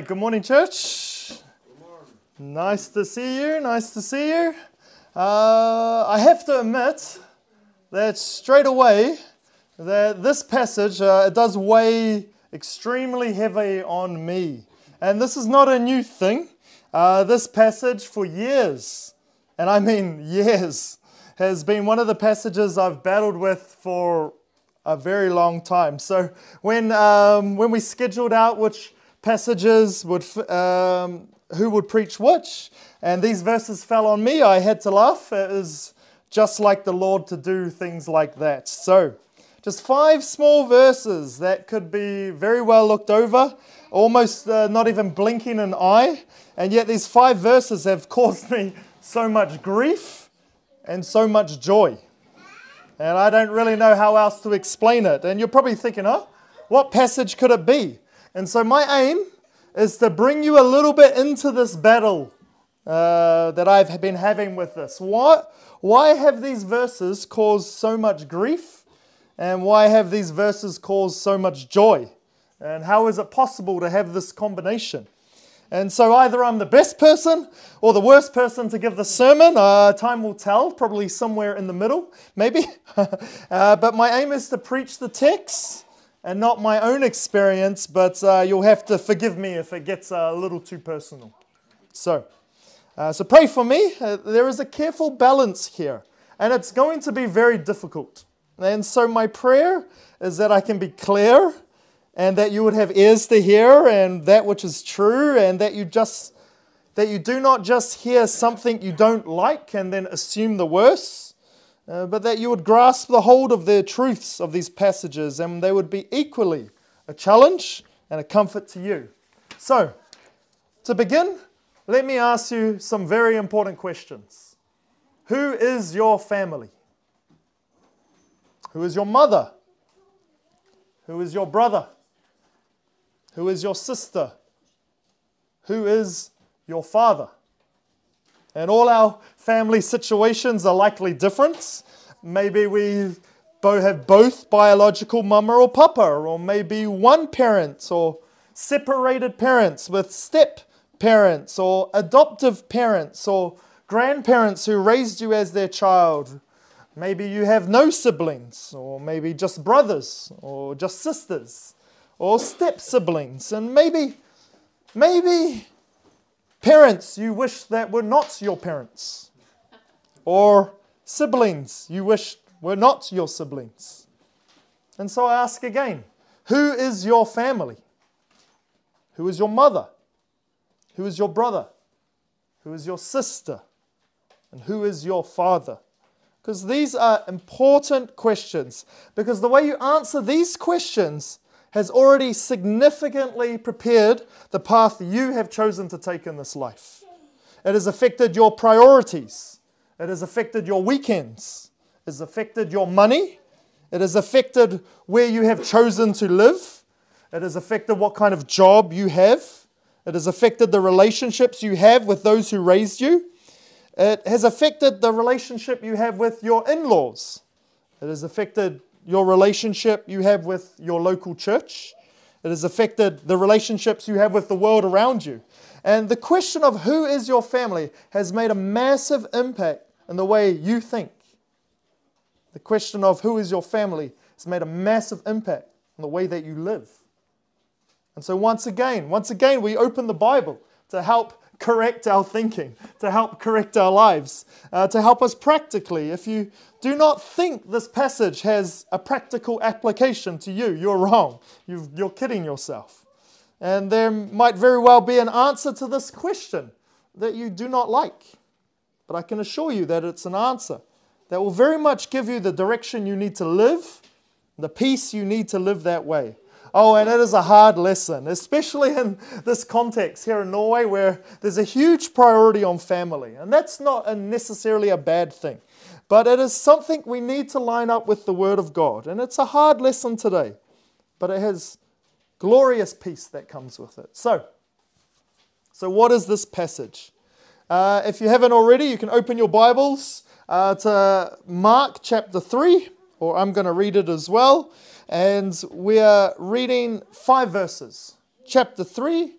good morning, church. Good morning. Nice to see you. Nice to see you. Uh, I have to admit that straight away, that this passage uh, it does weigh extremely heavy on me, and this is not a new thing. Uh, this passage for years, and I mean years, has been one of the passages I've battled with for a very long time. So when um, when we scheduled out which passages would um, who would preach which, and these verses fell on me, I had to laugh. It is just like the Lord to do things like that. So just five small verses that could be very well looked over, almost uh, not even blinking an eye, and yet these five verses have caused me so much grief and so much joy. And I don't really know how else to explain it. And you're probably thinking, oh, what passage could it be? And so my aim is to bring you a little bit into this battle uh, that I've been having with this. What, why have these verses caused so much grief? And why have these verses caused so much joy? And how is it possible to have this combination? And so either I'm the best person or the worst person to give the sermon. Uh, time will tell, probably somewhere in the middle, maybe. uh, but my aim is to preach the text and not my own experience, but uh, you'll have to forgive me if it gets a little too personal. So, uh, so pray for me. Uh, there is a careful balance here, and it's going to be very difficult. And so my prayer is that I can be clear and that you would have ears to hear and that which is true and that you just that you do not just hear something you don't like and then assume the worst uh, but that you would grasp the hold of the truths of these passages and they would be equally a challenge and a comfort to you. So to begin let me ask you some very important questions. Who is your family? Who is your mother? Who is your brother? Who is your sister? Who is your father? And all our family situations are likely different. Maybe we have both biological mama or papa, or maybe one parent, or separated parents with step parents, or adoptive parents, or grandparents who raised you as their child. Maybe you have no siblings, or maybe just brothers, or just sisters or step siblings, and maybe, maybe parents you wish that were not your parents, or siblings you wish were not your siblings. And so I ask again who is your family? Who is your mother? Who is your brother? Who is your sister? And who is your father? Because these are important questions. Because the way you answer these questions has already significantly prepared the path you have chosen to take in this life. It has affected your priorities. It has affected your weekends. It has affected your money. It has affected where you have chosen to live. It has affected what kind of job you have. It has affected the relationships you have with those who raised you. It has affected the relationship you have with your in laws. It has affected your relationship you have with your local church. It has affected the relationships you have with the world around you. And the question of who is your family has made a massive impact in the way you think. The question of who is your family has made a massive impact on the way that you live. And so, once again, once again, we open the Bible to help correct our thinking, to help correct our lives, uh, to help us practically. If you do not think this passage has a practical application to you, you're wrong. you you're kidding yourself. And there might very well be an answer to this question that you do not like. But I can assure you that it's an answer that will very much give you the direction you need to live, the peace you need to live that way. Oh, and it is a hard lesson, especially in this context here in Norway where there's a huge priority on family. And that's not a necessarily a bad thing, but it is something we need to line up with the Word of God. And it's a hard lesson today, but it has glorious peace that comes with it. So, so what is this passage? Uh, if you haven't already, you can open your Bibles uh, to Mark chapter 3, or I'm going to read it as well. And we are reading five verses. Chapter 3,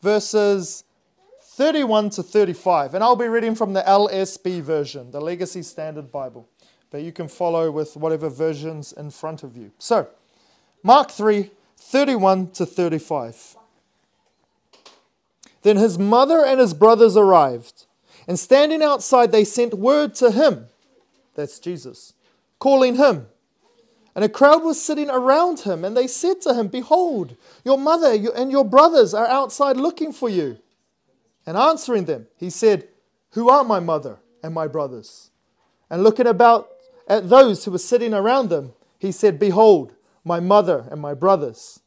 verses 31 to 35. And I'll be reading from the LSB version, the Legacy Standard Bible. But you can follow with whatever version's in front of you. So, Mark 3 31 to 35. Then his mother and his brothers arrived, and standing outside, they sent word to him that's Jesus calling him. And a crowd was sitting around him, and they said to him, Behold, your mother and your brothers are outside looking for you. And answering them, he said, Who are my mother and my brothers? And looking about at those who were sitting around them, he said, Behold, my mother and my brothers.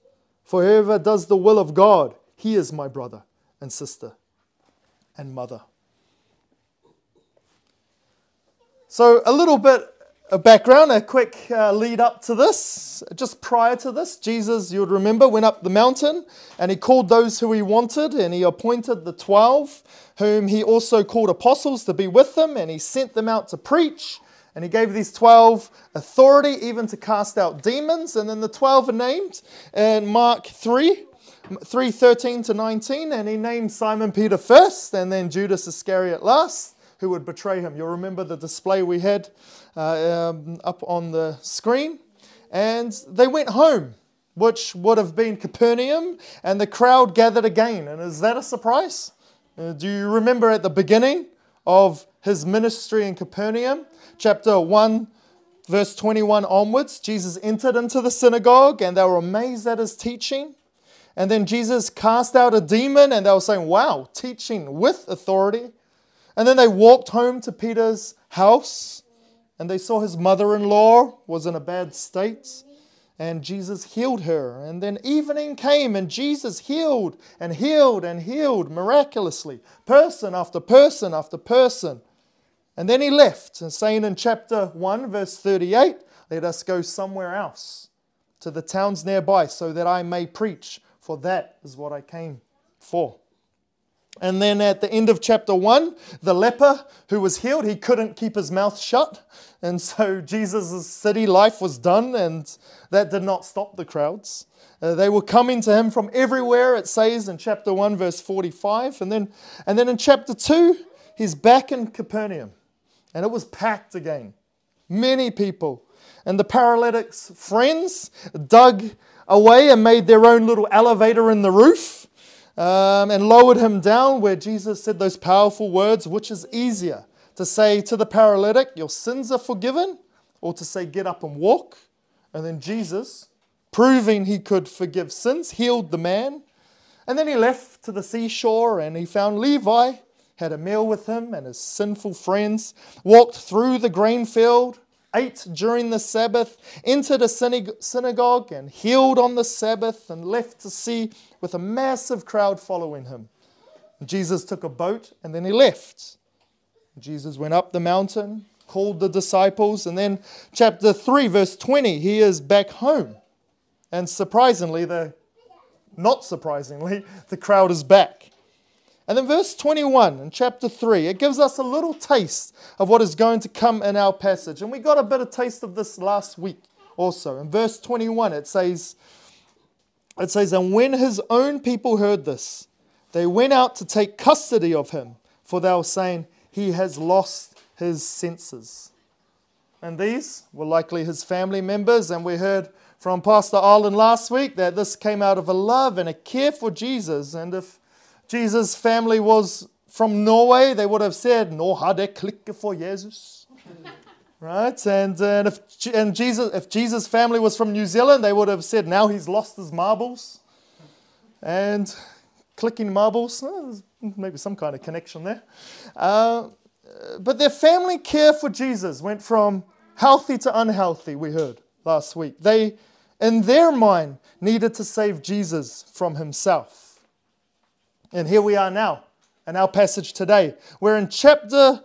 For whoever does the will of God, he is my brother and sister and mother. So, a little bit a background, a quick uh, lead up to this. Just prior to this, Jesus, you would remember, went up the mountain and he called those who he wanted and he appointed the 12, whom he also called apostles to be with him and he sent them out to preach. And he gave these 12 authority even to cast out demons. And then the 12 are named in Mark 3. 3 13 to 19, and he named Simon Peter first, and then Judas Iscariot last, who would betray him. You'll remember the display we had um, up on the screen. And they went home, which would have been Capernaum, and the crowd gathered again. And is that a surprise? Uh, do you remember at the beginning of his ministry in Capernaum, chapter 1, verse 21 onwards, Jesus entered into the synagogue and they were amazed at his teaching. And then Jesus cast out a demon and they were saying, Wow, teaching with authority. And then they walked home to Peter's house and they saw his mother in law was in a bad state, and Jesus healed her. And then evening came, and Jesus healed and healed and healed miraculously, person after person after person. And then he left, and saying in chapter 1, verse 38, Let us go somewhere else, to the towns nearby, so that I may preach, for that is what I came for. And then at the end of chapter 1, the leper who was healed, he couldn't keep his mouth shut. And so Jesus' city life was done, and that did not stop the crowds. Uh, they were coming to him from everywhere, it says in chapter 1, verse 45. And then, and then in chapter 2, he's back in Capernaum, and it was packed again. Many people. And the paralytic's friends dug away and made their own little elevator in the roof um, and lowered him down where Jesus said those powerful words, which is easier to say to the paralytic, Your sins are forgiven, or to say, Get up and walk. And then Jesus, proving he could forgive sins, healed the man. And then he left to the seashore and he found Levi, had a meal with him and his sinful friends, walked through the grain field, ate during the Sabbath, entered a synagogue and healed on the Sabbath, and left to sea with a massive crowd following him. Jesus took a boat and then he left. Jesus went up the mountain, called the disciples, and then chapter 3, verse 20, he is back home. And surprisingly, the not surprisingly, the crowd is back. And then verse 21 in chapter 3, it gives us a little taste of what is going to come in our passage. And we got a bit of taste of this last week also. In verse 21, it says, it says, And when his own people heard this, they went out to take custody of him, for they were saying, He has lost his senses. And these were likely his family members, and we heard from Pastor Arlen last week that this came out of a love and a care for Jesus. And if Jesus' family was from Norway, they would have said, Nå har det klikket for Jesus. right? And, and, if, and Jesus, if Jesus' family was from New Zealand, they would have said, now he's lost his marbles. And clicking marbles, oh, maybe some kind of connection there. Uh, but their family care for Jesus went from healthy to unhealthy, we heard last week. They, in their mind, needed to save Jesus from himself. And here we are now in our passage today. We're in chapter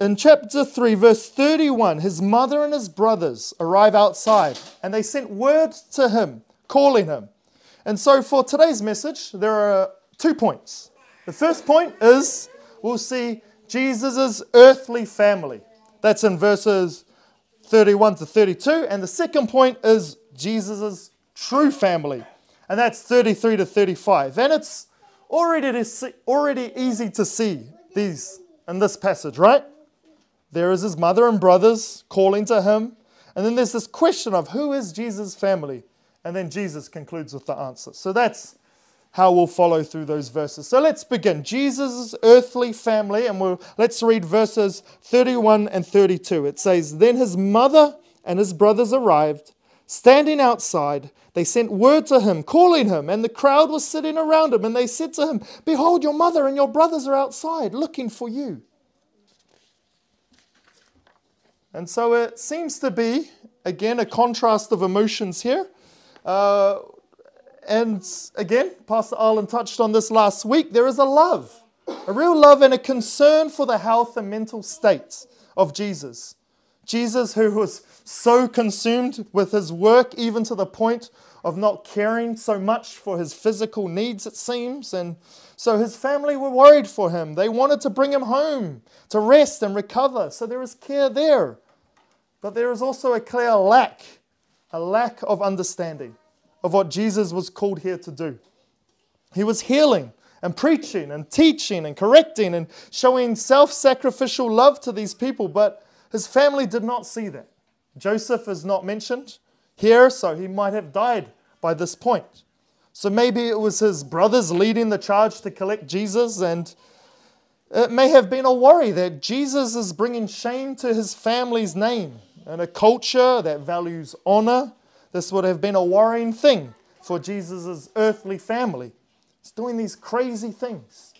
in chapter 3 verse 31 his mother and his brothers arrive outside and they sent word to him calling him. And so for today's message there are two points. The first point is we'll see Jesus' earthly family. That's in verses 31 to 32 and the second point is Jesus' true family. And that's 33 to 35. And it's already, already easy to see these in this passage, right? There is his mother and brothers calling to him. And then there's this question of who is Jesus' family? And then Jesus concludes with the answer. So that's how we'll follow through those verses. So let's begin. Jesus' earthly family, and we'll, let's read verses 31 and 32. It says, Then his mother and his brothers arrived. Standing outside, they sent word to him, calling him, and the crowd was sitting around him. And they said to him, Behold, your mother and your brothers are outside looking for you. And so it seems to be, again, a contrast of emotions here. Uh, and again, Pastor Arlen touched on this last week. There is a love, a real love and a concern for the health and mental state of Jesus. Jesus, who was so consumed with his work, even to the point of not caring so much for his physical needs, it seems. And so his family were worried for him. They wanted to bring him home to rest and recover. So there is care there. But there is also a clear lack, a lack of understanding of what Jesus was called here to do. He was healing and preaching and teaching and correcting and showing self sacrificial love to these people, but his family did not see that. Joseph is not mentioned here, so he might have died by this point. So maybe it was his brothers leading the charge to collect Jesus, and it may have been a worry that Jesus is bringing shame to his family's name and a culture that values honor this would have been a worrying thing for Jesus' earthly family. He's doing these crazy things.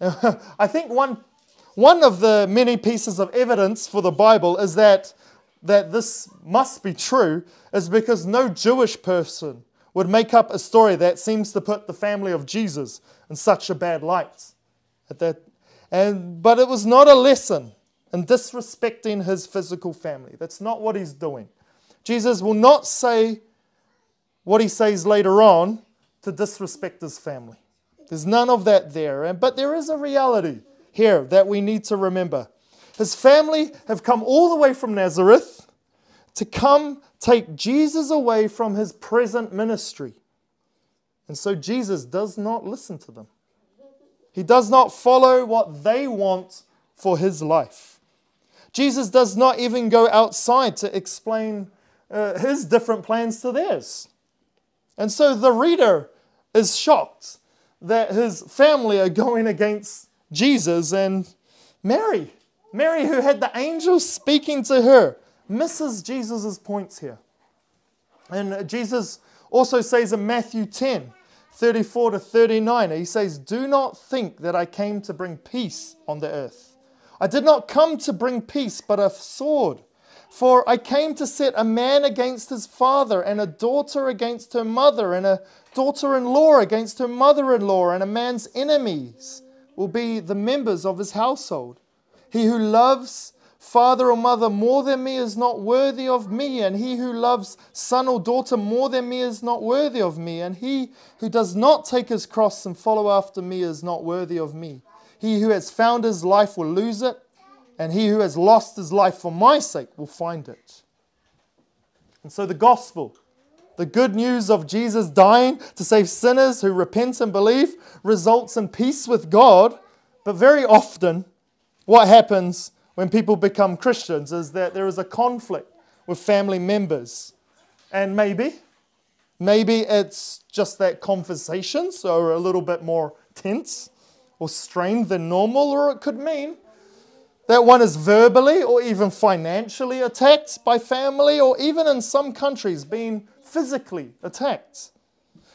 I think one, one of the many pieces of evidence for the Bible is that, that this must be true, is because no Jewish person would make up a story that seems to put the family of Jesus in such a bad light. At that, and, but it was not a lesson in disrespecting his physical family. That's not what he's doing. Jesus will not say what he says later on to disrespect his family. There's none of that there. But there is a reality here that we need to remember. His family have come all the way from Nazareth to come take Jesus away from his present ministry. And so Jesus does not listen to them. He does not follow what they want for his life. Jesus does not even go outside to explain uh, his different plans to theirs. And so the reader is shocked that his family are going against Jesus and Mary. Mary, who had the angel speaking to her, misses Jesus' points here. And Jesus also says in Matthew 10, 34 to 39, he says, Do not think that I came to bring peace on the earth. I did not come to bring peace, but a sword. For I came to set a man against his father, and a daughter against her mother, and a daughter in law against her mother in law, and a man's enemies will be the members of his household. He who loves father or mother more than me is not worthy of me, and he who loves son or daughter more than me is not worthy of me, and he who does not take his cross and follow after me is not worthy of me. He who has found his life will lose it and he who has lost his life for my sake will find it. And so the gospel, the good news of Jesus dying to save sinners who repent and believe, results in peace with God. But very often, what happens when people become Christians is that there is a conflict with family members. And maybe, maybe it's just that conversations are a little bit more tense or strained than normal, or it could mean that one is verbally or even financially attacked by family, or even in some countries being physically attacked.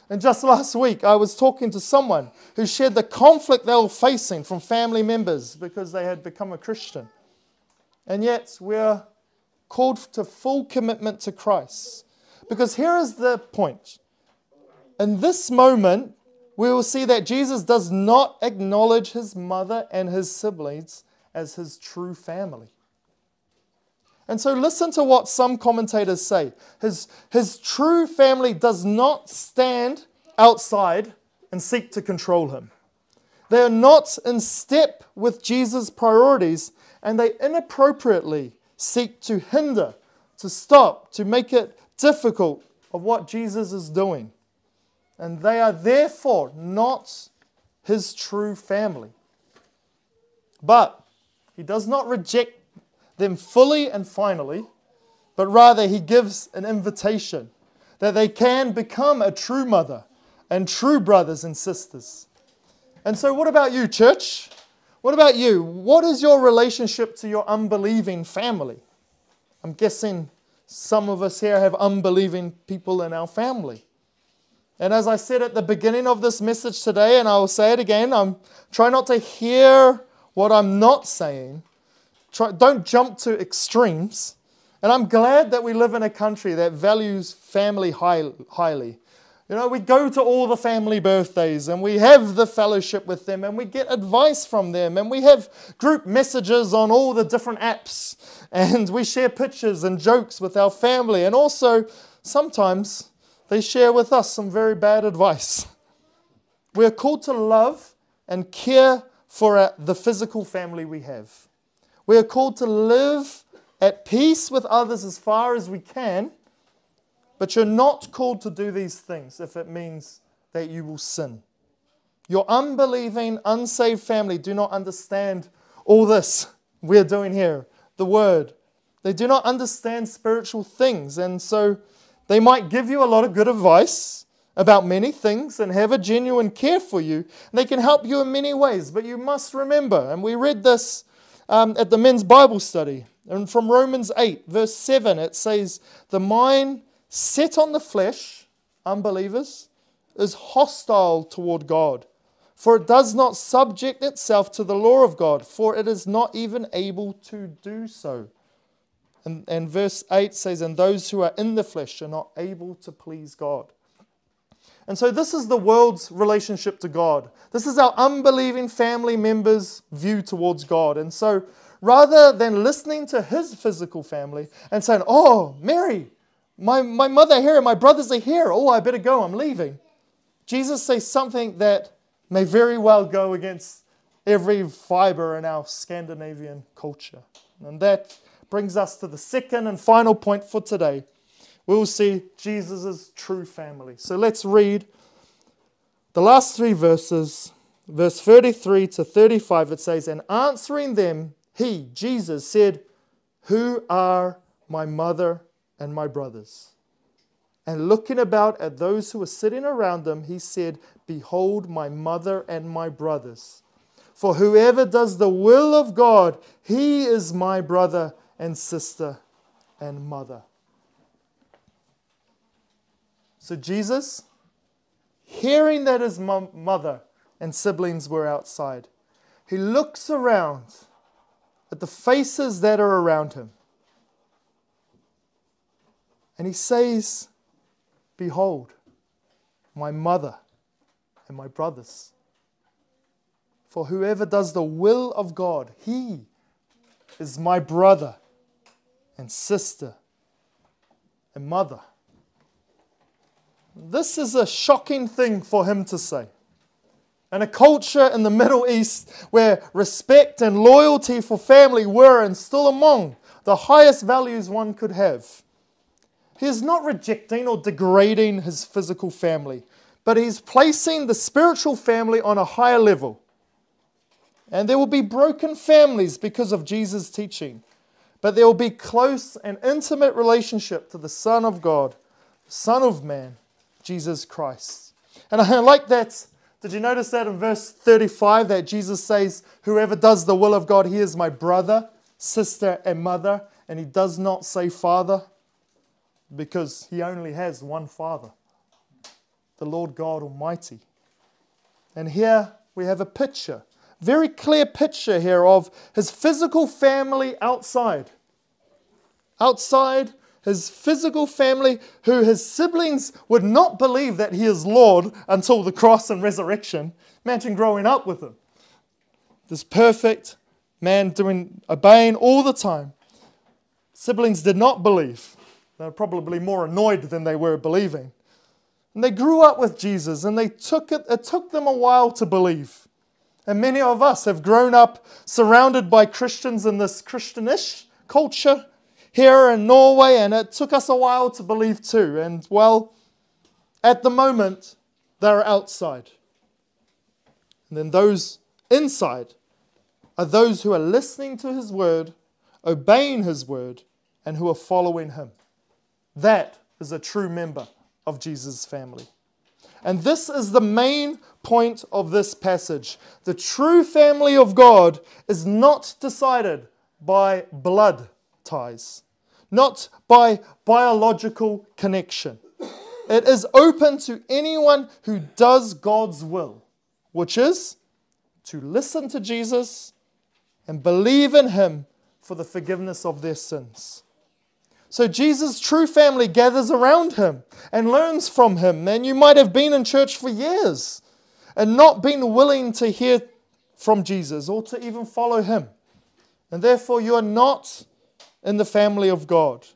And just last week, I was talking to someone who shared the conflict they were facing from family members because they had become a Christian. And yet, we're called to full commitment to Christ. Because here is the point. In this moment, we will see that Jesus does not acknowledge his mother and his siblings as his true family. And so, listen to what some commentators say. His, his true family does not stand outside and seek to control him. They are not in step with Jesus' priorities, and they inappropriately seek to hinder, to stop, to make it difficult of what Jesus is doing. and they are therefore not his true family. But he does not reject them fully and finally, but rather he gives an invitation that they can become a true mother and true brothers and sisters. And so, what about you, church? What about you? What is your relationship to your unbelieving family? I'm guessing some of us here have unbelieving people in our family. And as I said at the beginning of this message today, and I will say it again, I'm trying not to hear what I'm not saying. Try, don't jump to extremes. And I'm glad that we live in a country that values family high, highly. You know, we go to all the family birthdays and we have the fellowship with them and we get advice from them and we have group messages on all the different apps and we share pictures and jokes with our family. And also, sometimes they share with us some very bad advice. We're called to love and care for uh, the physical family we have. We are called to live at peace with others as far as we can but you're not called to do these things if it means that you will sin. Your unbelieving, unsaved family do not understand all this we're doing here, the word. They do not understand spiritual things. And so they might give you a lot of good advice about many things and have a genuine care for you. They can help you in many ways. But you must remember, and we read this um, at the men's Bible study, and from Romans 8, verse 7, it says, The mind set on the flesh, unbelievers, is hostile toward God. For it does not subject itself to the law of God, for it is not even able to do so. And, and verse 8 says, And those who are in the flesh are not able to please God. And so, this is the world's relationship to God. This is our unbelieving family members' view towards God. And so, rather than listening to his physical family and saying, Oh, Mary, my, my mother here, and my brothers are here. Oh, I better go. I'm leaving. Jesus says something that may very well go against every fiber in our Scandinavian culture. And that brings us to the second and final point for today. We'll see Jesus' true family. So let's read the last three verses, verse 33 to 35. It says, And answering them, he, Jesus, said, Who are my mother and my brothers. And looking about at those who were sitting around them, he said, Behold, my mother and my brothers. For whoever does the will of God, he is my brother and sister and mother. So Jesus, hearing that his mother and siblings were outside, he looks around at the faces that are around him. And he says, Behold, my mother and my brothers. For whoever does the will of God, he is my brother and sister and mother. This is a shocking thing for him to say. In a culture in the Middle East where respect and loyalty for family were and still among the highest values one could have, he is not rejecting or degrading his physical family, but he's placing the spiritual family on a higher level. And there will be broken families because of Jesus' teaching, but there will be close and intimate relationship to the Son of God, Son of Man, Jesus Christ. And I like that. Did you notice that in verse 35 that Jesus says, Whoever does the will of God, he is my brother, sister, and mother, and he does not say father? because he only has one Father, the Lord God Almighty. And here we have a picture, very clear picture here of his physical family outside. Outside, his physical family, who his siblings would not believe that he is Lord until the cross and resurrection. Imagine growing up with him. This perfect man doing obeying all the time. Siblings did not believe. They were probably more annoyed than they were believing. And they grew up with Jesus and they took it, it took them a while to believe. And many of us have grown up surrounded by Christians in this Christianish culture here in Norway, and it took us a while to believe too. And well, at the moment, they're outside. And then those inside are those who are listening to his word, obeying his word, and who are following him. That is a true member of Jesus' family. And this is the main point of this passage. The true family of God is not decided by blood not by biological connection. It is open to anyone who does God's will, which is to listen to Jesus and believe in Him for the forgiveness of their sins. So Jesus' true family gathers around him and learns from him. And you might have been in church for years and not been willing to hear from Jesus or to even follow him. And therefore, you are not in the family of God.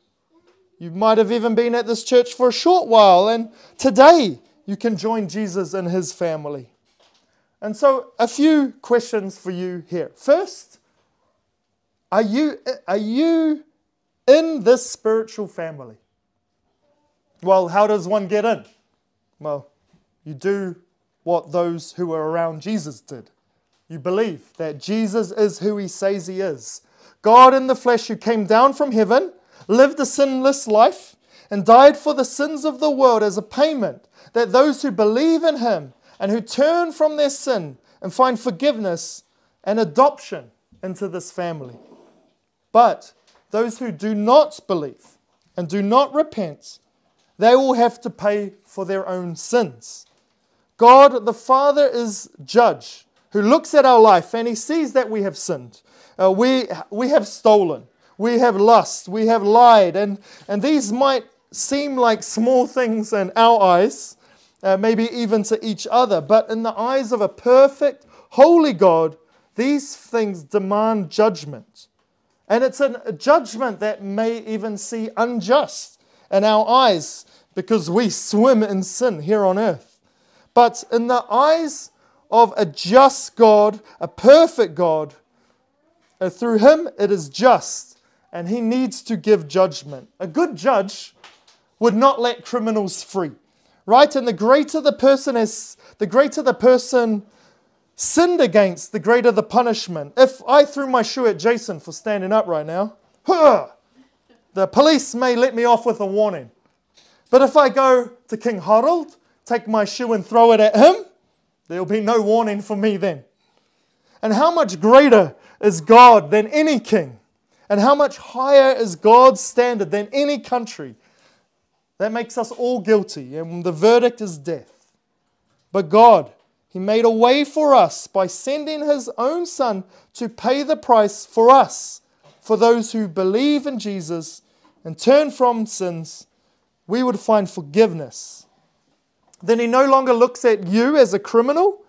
You might have even been at this church for a short while, and today you can join Jesus and his family. And so, a few questions for you here. First, are you, are you in this spiritual family. Well, how does one get in? Well, you do what those who were around Jesus did. You believe that Jesus is who he says he is God in the flesh who came down from heaven, lived a sinless life, and died for the sins of the world as a payment that those who believe in him and who turn from their sin and find forgiveness and adoption into this family. But those who do not believe and do not repent, they will have to pay for their own sins. God the Father is judge who looks at our life and he sees that we have sinned. Uh, we, we have stolen, we have lust, we have lied, and, and these might seem like small things in our eyes, uh, maybe even to each other, but in the eyes of a perfect, holy God, these things demand judgment. And it's a judgment that may even seem unjust in our eyes because we swim in sin here on earth. But in the eyes of a just God, a perfect God, uh, through Him it is just and He needs to give judgment. A good judge would not let criminals free, right? And the greater the person is, the greater the person sinned against, the greater the punishment. If I threw my shoe at Jason for standing up right now, the police may let me off with a warning. But if I go to King Harald, take my shoe and throw it at him, there'll be no warning for me then. And how much greater is God than any king? And how much higher is God's standard than any country? That makes us all guilty, and the verdict is death. But God, he made a way for us by sending His own Son to pay the price for us, for those who believe in Jesus and turn from sins. We would find forgiveness. Then He no longer looks at you as a criminal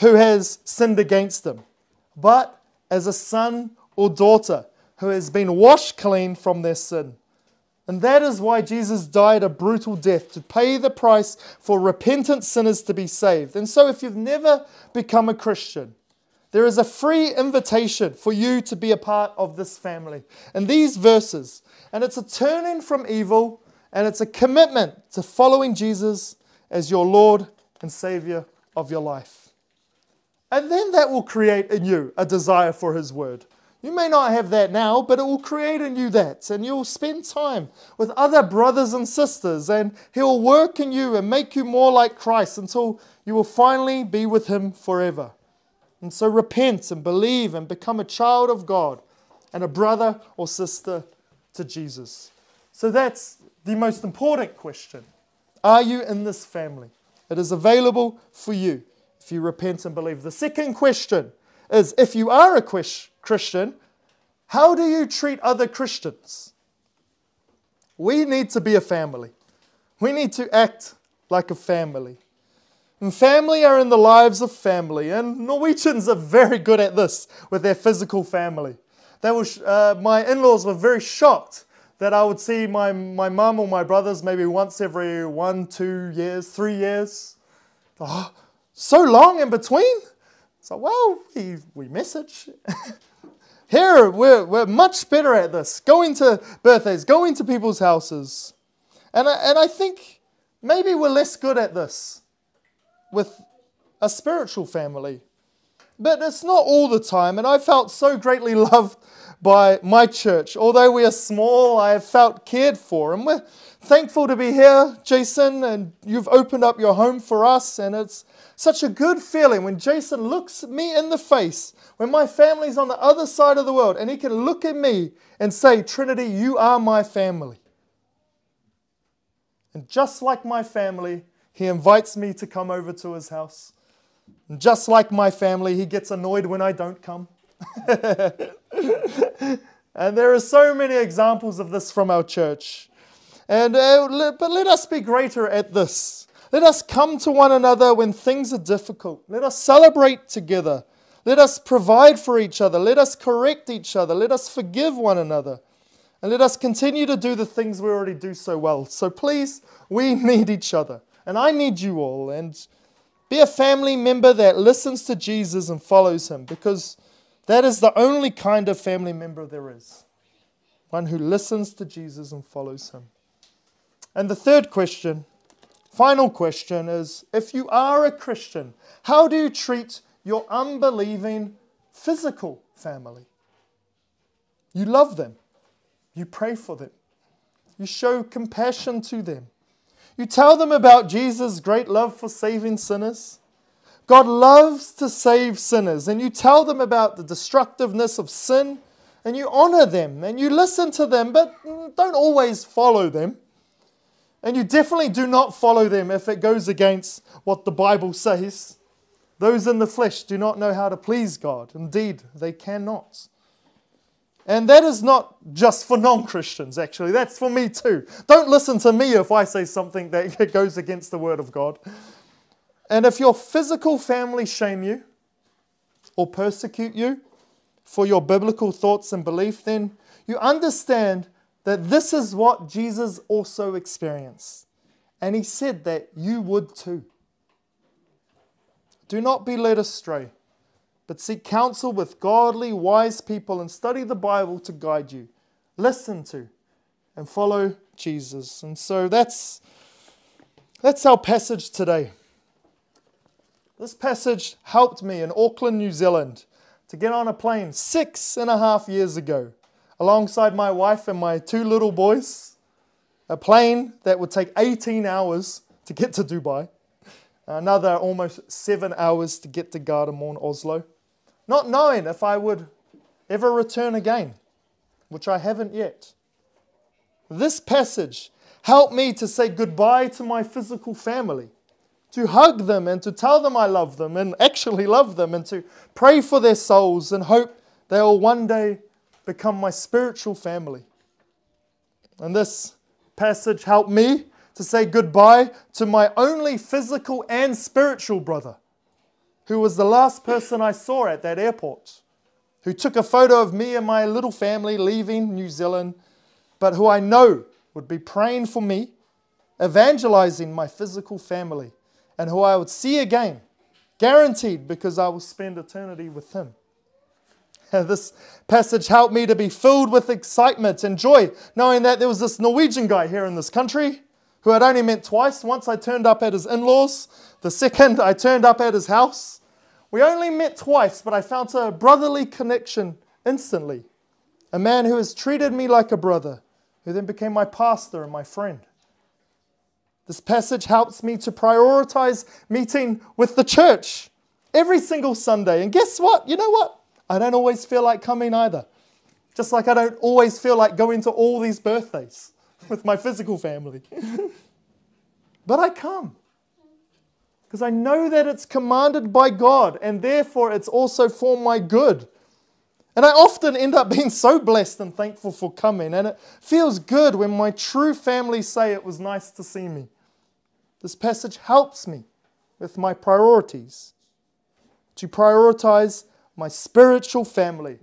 who has sinned against Him, but as a son or daughter who has been washed clean from their sin. And that is why Jesus died a brutal death, to pay the price for repentant sinners to be saved. And so, if you've never become a Christian, there is a free invitation for you to be a part of this family. And these verses, and it's a turning from evil, and it's a commitment to following Jesus as your Lord and Savior of your life. And then that will create in you a desire for His Word. You may not have that now, but it will create in you that. And you'll spend time with other brothers and sisters, and He'll work in you and make you more like Christ until you will finally be with Him forever. And so repent and believe and become a child of God and a brother or sister to Jesus. So that's the most important question. Are you in this family? It is available for you if you repent and believe. The second question is if you are a Christian, how do you treat other Christians? We need to be a family. We need to act like a family. And family are in the lives of family, and Norwegians are very good at this with their physical family. They was, uh, my in laws were very shocked that I would see my, my mum or my brothers maybe once every one, two years, three years. Oh, so long in between? So, well, we, we message. Here, we're, we're much better at this going to birthdays, going to people's houses. And I, and I think maybe we're less good at this. with a spiritual family. But it's not all the time, and I felt so greatly loved by my church. Although we are small, I have felt cared for, and we're thankful to be here, Jason, and you've opened up your home for us, and it's such a good feeling when Jason looks me in the face, when my family's on the other side of the world, and he can look at me and say, Trinity, you are my family. And just like my family, he invites me to come over to his house. And just like my family, he gets annoyed when I don't come. and there are so many examples of this from our church. And uh, but let us be greater at this. Let us come to one another when things are difficult. Let us celebrate together. Let us provide for each other. Let us correct each other. Let us forgive one another. And let us continue to do the things we already do so well. So please, we need each other. And I need you all. And be a family member that listens to Jesus and follows him because that is the only kind of family member there is one who listens to Jesus and follows him. And the third question, final question, is if you are a Christian, how do you treat your unbelieving physical family? You love them, you pray for them, you show compassion to them, you tell them about Jesus' great love for saving sinners. God loves to save sinners, and you tell them about the destructiveness of sin, and you honor them, and you listen to them, but don't always follow them. And you definitely do not follow them if it goes against what the Bible says. Those in the flesh do not know how to please God. Indeed, they cannot. And that is not just for non Christians, actually. That's for me too. Don't listen to me if I say something that goes against the Word of God. And if your physical family shame you or persecute you for your biblical thoughts and belief, then you understand that this is what Jesus also experienced. And he said that you would too. Do not be led astray but seek counsel with godly, wise people and study the Bible to guide you. Listen to and follow Jesus. And so that's, that's our passage today. This passage helped me in Auckland, New Zealand, to get on a plane six and a half years ago, alongside my wife and my two little boys. A plane that would take 18 hours to get to Dubai, another almost seven hours to get to Gardermoen, Oslo not knowing if I would ever return again, which I haven't yet. This passage helped me to say goodbye to my physical family, to hug them and to tell them I love them and actually love them, and to pray for their souls and hope they will one day become my spiritual family. And this passage helped me to say goodbye to my only physical and spiritual brother who was the last person I saw at that airport, who took a photo of me and my little family leaving New Zealand, but who I know would be praying for me, evangelizing my physical family, and who I would see again, guaranteed because I will spend eternity with him. This passage helped me to be filled with excitement and joy, knowing that there was this Norwegian guy here in this country who I'd only met twice. Once I turned up at his in laws, the second I turned up at his house. We only met twice, but I felt a brotherly connection instantly. A man who has treated me like a brother, who then became my pastor and my friend. This passage helps me to prioritize meeting with the church every single Sunday. And guess what? You know what? I don't always feel like coming either. Just like I don't always feel like going to all these birthdays with my physical family. but I come because I know that it's commanded by God and therefore it's also for my good. And I often end up being so blessed and thankful for coming, and it feels good when my true family say it was nice to see me. This passage helps me with my priorities to prioritize my spiritual family,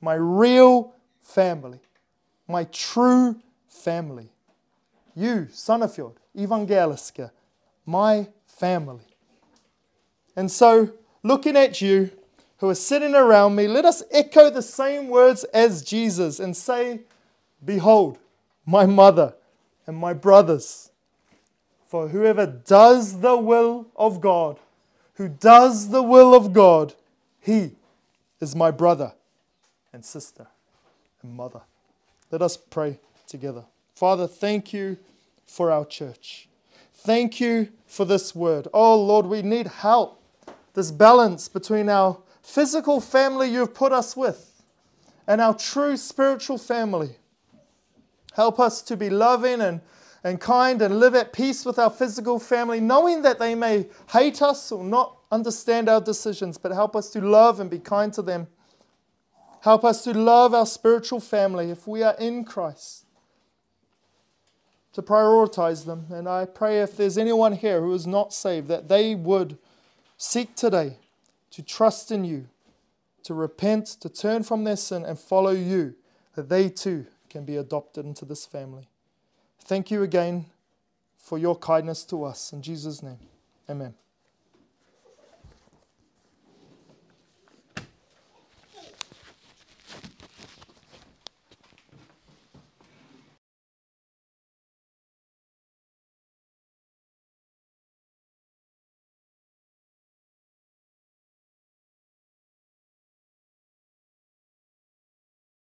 my real family, my true family. You, Sandefjord, Evangeliske, my family. And so, looking at you who are sitting around me, let us echo the same words as Jesus and say, Behold, my mother and my brothers. For whoever does the will of God who does the will of God, he is my brother and sister and mother. Let us pray together. Father, thank you for our church. Thank you for this word. Oh Lord, we need help. This balance between our physical family you've put us with and our true spiritual family. Help us to be loving and, and kind and live at peace with our physical family, knowing that they may hate us or not understand our decisions, but help us to love and be kind to them. Help us to love our spiritual family if we are in Christ, to prioritize them. And I pray if there's anyone here who is not saved, that they would seek today to trust in you, to repent, to turn from their sin and follow you, that they too can be adopted into this family. Thank you again for your kindness to us. In Jesus' name, amen.